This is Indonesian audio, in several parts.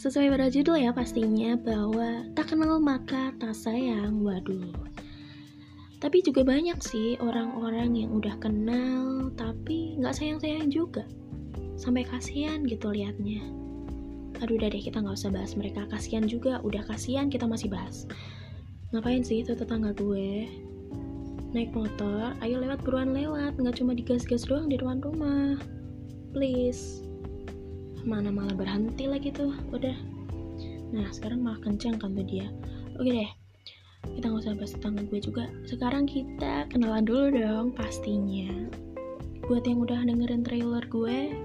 Sesuai pada judul ya pastinya bahwa tak kenal maka tak sayang. Waduh. Tapi juga banyak sih orang-orang yang udah kenal tapi nggak sayang-sayang juga. Sampai kasihan gitu liatnya. Aduh udah deh kita nggak usah bahas mereka kasihan juga. Udah kasihan kita masih bahas. Ngapain sih itu tetangga gue? Naik motor, ayo lewat buruan lewat, nggak cuma digas-gas doang di depan rumah. Please mana malah berhenti lagi tuh udah. Nah sekarang malah kencang kan tuh dia. Oke deh kita nggak usah bahas tetangga gue juga. Sekarang kita kenalan dulu dong pastinya. Buat yang udah dengerin trailer gue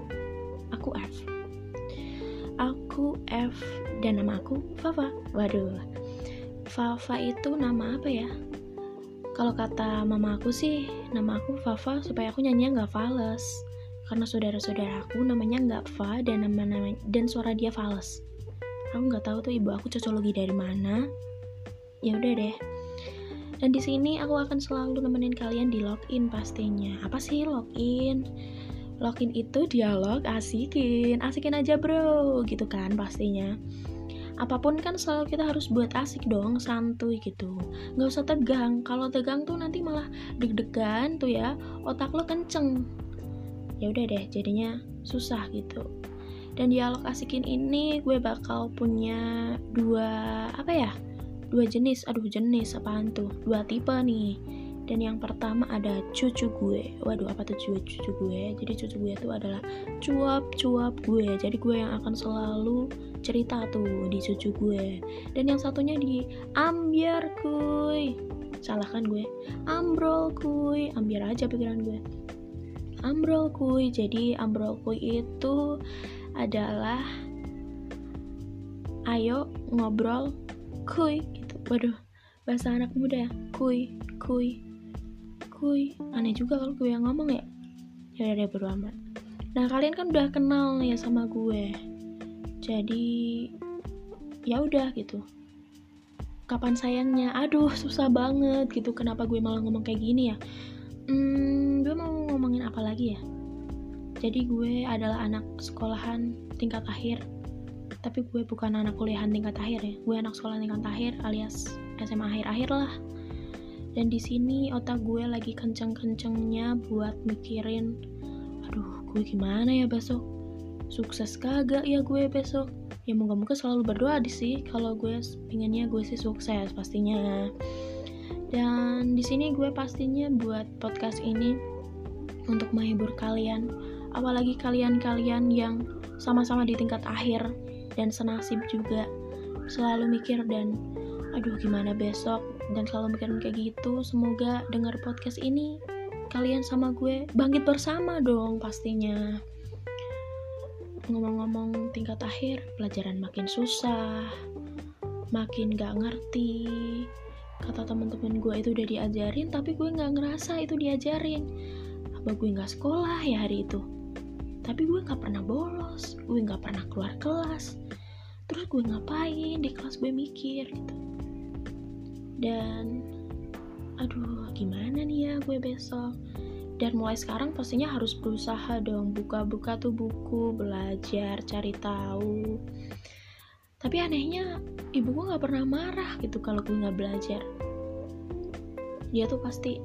aku F. Aku F dan nama aku Fafa. Waduh. Fafa itu nama apa ya? Kalau kata mama aku sih nama aku Fafa supaya aku nyanyinya nggak fals karena saudara-saudara aku namanya nggak Fa dan nama nama dan suara dia fals. Aku nggak tahu tuh ibu aku cocologi dari mana. Ya udah deh. Dan di sini aku akan selalu nemenin kalian di login pastinya. Apa sih login? Login itu dialog asikin. Asikin aja bro. Gitu kan pastinya. Apa pun kan selalu kita harus buat asik dong santuy gitu. Nggak usah tegang. Kalau tegang tuh nanti malah deg-degan tuh ya. Otak lo kenceng ya udah deh jadinya susah gitu. Dan dialog asikin ini gue bakal punya dua apa ya? Dua jenis aduh jenis apaan tuh? Dua tipe nih. Dan yang pertama ada cucu gue. Waduh apa tuh cucu cucu gue? Jadi cucu gue itu adalah cuap-cuap gue. Jadi gue yang akan selalu cerita tuh di cucu gue. Dan yang satunya di ambiar kuy. Salah kan gue. Ambrol kuy. Ambiar aja pikiran gue ambrol kuy. Jadi ambrol kuy itu adalah ayo ngobrol kuy gitu. Waduh bahasa anak muda ya. Kuy kuy kuy. Aneh juga kalau gue yang ngomong ya. Ya udah berdua amat. Nah kalian kan udah kenal ya sama gue. Jadi ya udah gitu. Kapan sayangnya? Aduh susah banget gitu. Kenapa gue malah ngomong kayak gini ya hmm, gue mau ngomongin apa lagi ya? Jadi gue adalah anak sekolahan tingkat akhir. Tapi gue bukan anak kuliahan tingkat akhir ya. Gue anak sekolah tingkat akhir alias SMA akhir-akhir lah. Dan di sini otak gue lagi kenceng-kencengnya buat mikirin aduh gue gimana ya besok? Sukses kagak ya gue besok? Ya moga-moga selalu berdoa di sih kalau gue pinginnya gue sih sukses pastinya dan di sini gue pastinya buat podcast ini untuk menghibur kalian. Apalagi kalian-kalian yang sama-sama di tingkat akhir dan senasib juga. Selalu mikir dan aduh gimana besok? Dan selalu mikirin kayak gitu. Semoga dengar podcast ini kalian sama gue bangkit bersama dong pastinya. Ngomong-ngomong tingkat akhir pelajaran makin susah makin gak ngerti kata teman-teman gue itu udah diajarin tapi gue nggak ngerasa itu diajarin. Apa gue nggak sekolah ya hari itu? Tapi gue nggak pernah bolos gue nggak pernah keluar kelas. Terus gue ngapain di kelas gue mikir gitu. Dan aduh gimana nih ya gue besok? Dan mulai sekarang pastinya harus berusaha dong buka-buka tuh buku belajar cari tahu tapi anehnya ibu gue nggak pernah marah gitu kalau gue nggak belajar. Dia tuh pasti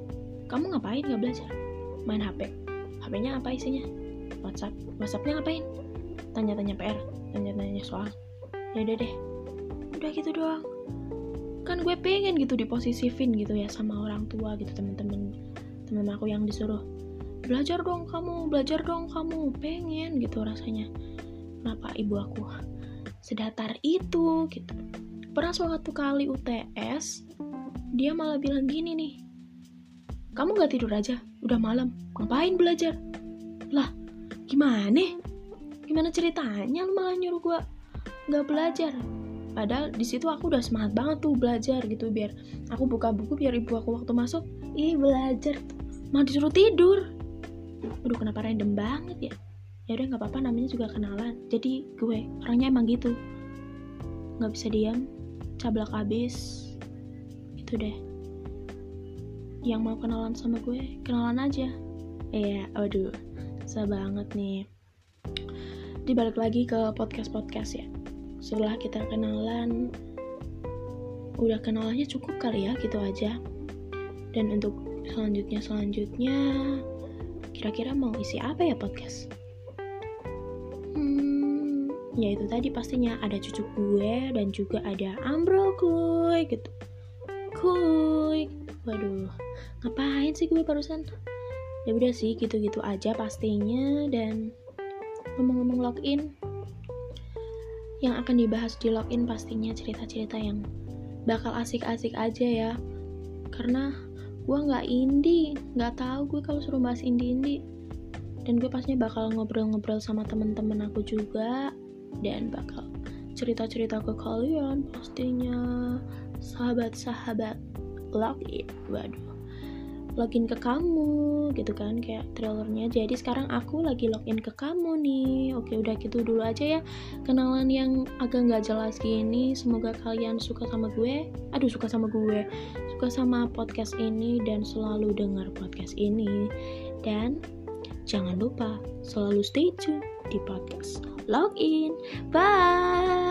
kamu ngapain nggak belajar? Main hp hpnya apa isinya? Whatsapp. Whatsappnya ngapain? Tanya-tanya pr tanya-tanya soal. Ya udah deh. Udah gitu doang. Kan gue pengen gitu diposisifin gitu ya sama orang tua gitu temen-temen temen aku yang disuruh belajar dong kamu belajar dong kamu. Pengen gitu rasanya. Kenapa ibu aku sedatar itu gitu. Pernah suatu kali UTS dia malah bilang gini nih kamu gak tidur aja udah malam ngapain belajar? Lah gimana gimana ceritanya lu malah nyuruh gua nggak belajar? Padahal di situ aku udah semangat banget tuh belajar gitu biar aku buka buku biar ibu aku waktu masuk ih belajar malah disuruh tidur. Aduh kenapa random banget ya ya udah nggak apa-apa namanya juga kenalan. Jadi gue orangnya emang gitu. Nggak bisa diam cablak abis. Itu deh. Yang mau kenalan sama gue kenalan aja. Iya aduh susah banget nih. Dibalik lagi ke podcast podcast ya. Setelah kita kenalan udah kenal aja cukup kali ya gitu aja. Dan untuk selanjutnya selanjutnya kira-kira mau isi apa ya podcast hmm. Ya itu tadi pastinya ada cucu gue dan juga ada ambro kuy gitu. Kuy. Waduh ngapain sih gue barusan? Ya udah sih gitu-gitu aja pastinya dan ngomong-ngomong login yang akan dibahas di login pastinya cerita-cerita yang bakal asik-asik aja ya. Karena gue nggak indie nggak tahu gue kalau suruh bahas indie indie dan gue pastinya bakal ngobrol-ngobrol sama temen-temen aku juga. Dan bakal cerita-cerita ke kalian pastinya. Sahabat-sahabat login waduh. Login ke kamu gitu kan kayak trailernya. Jadi sekarang aku lagi login ke kamu nih. Oke udah gitu dulu aja ya. Kenalan yang agak nggak jelas gini semoga kalian suka sama gue. Aduh suka sama gue. Suka sama podcast ini dan selalu dengar podcast ini. Dan jangan lupa selalu stay tune di podcast login bye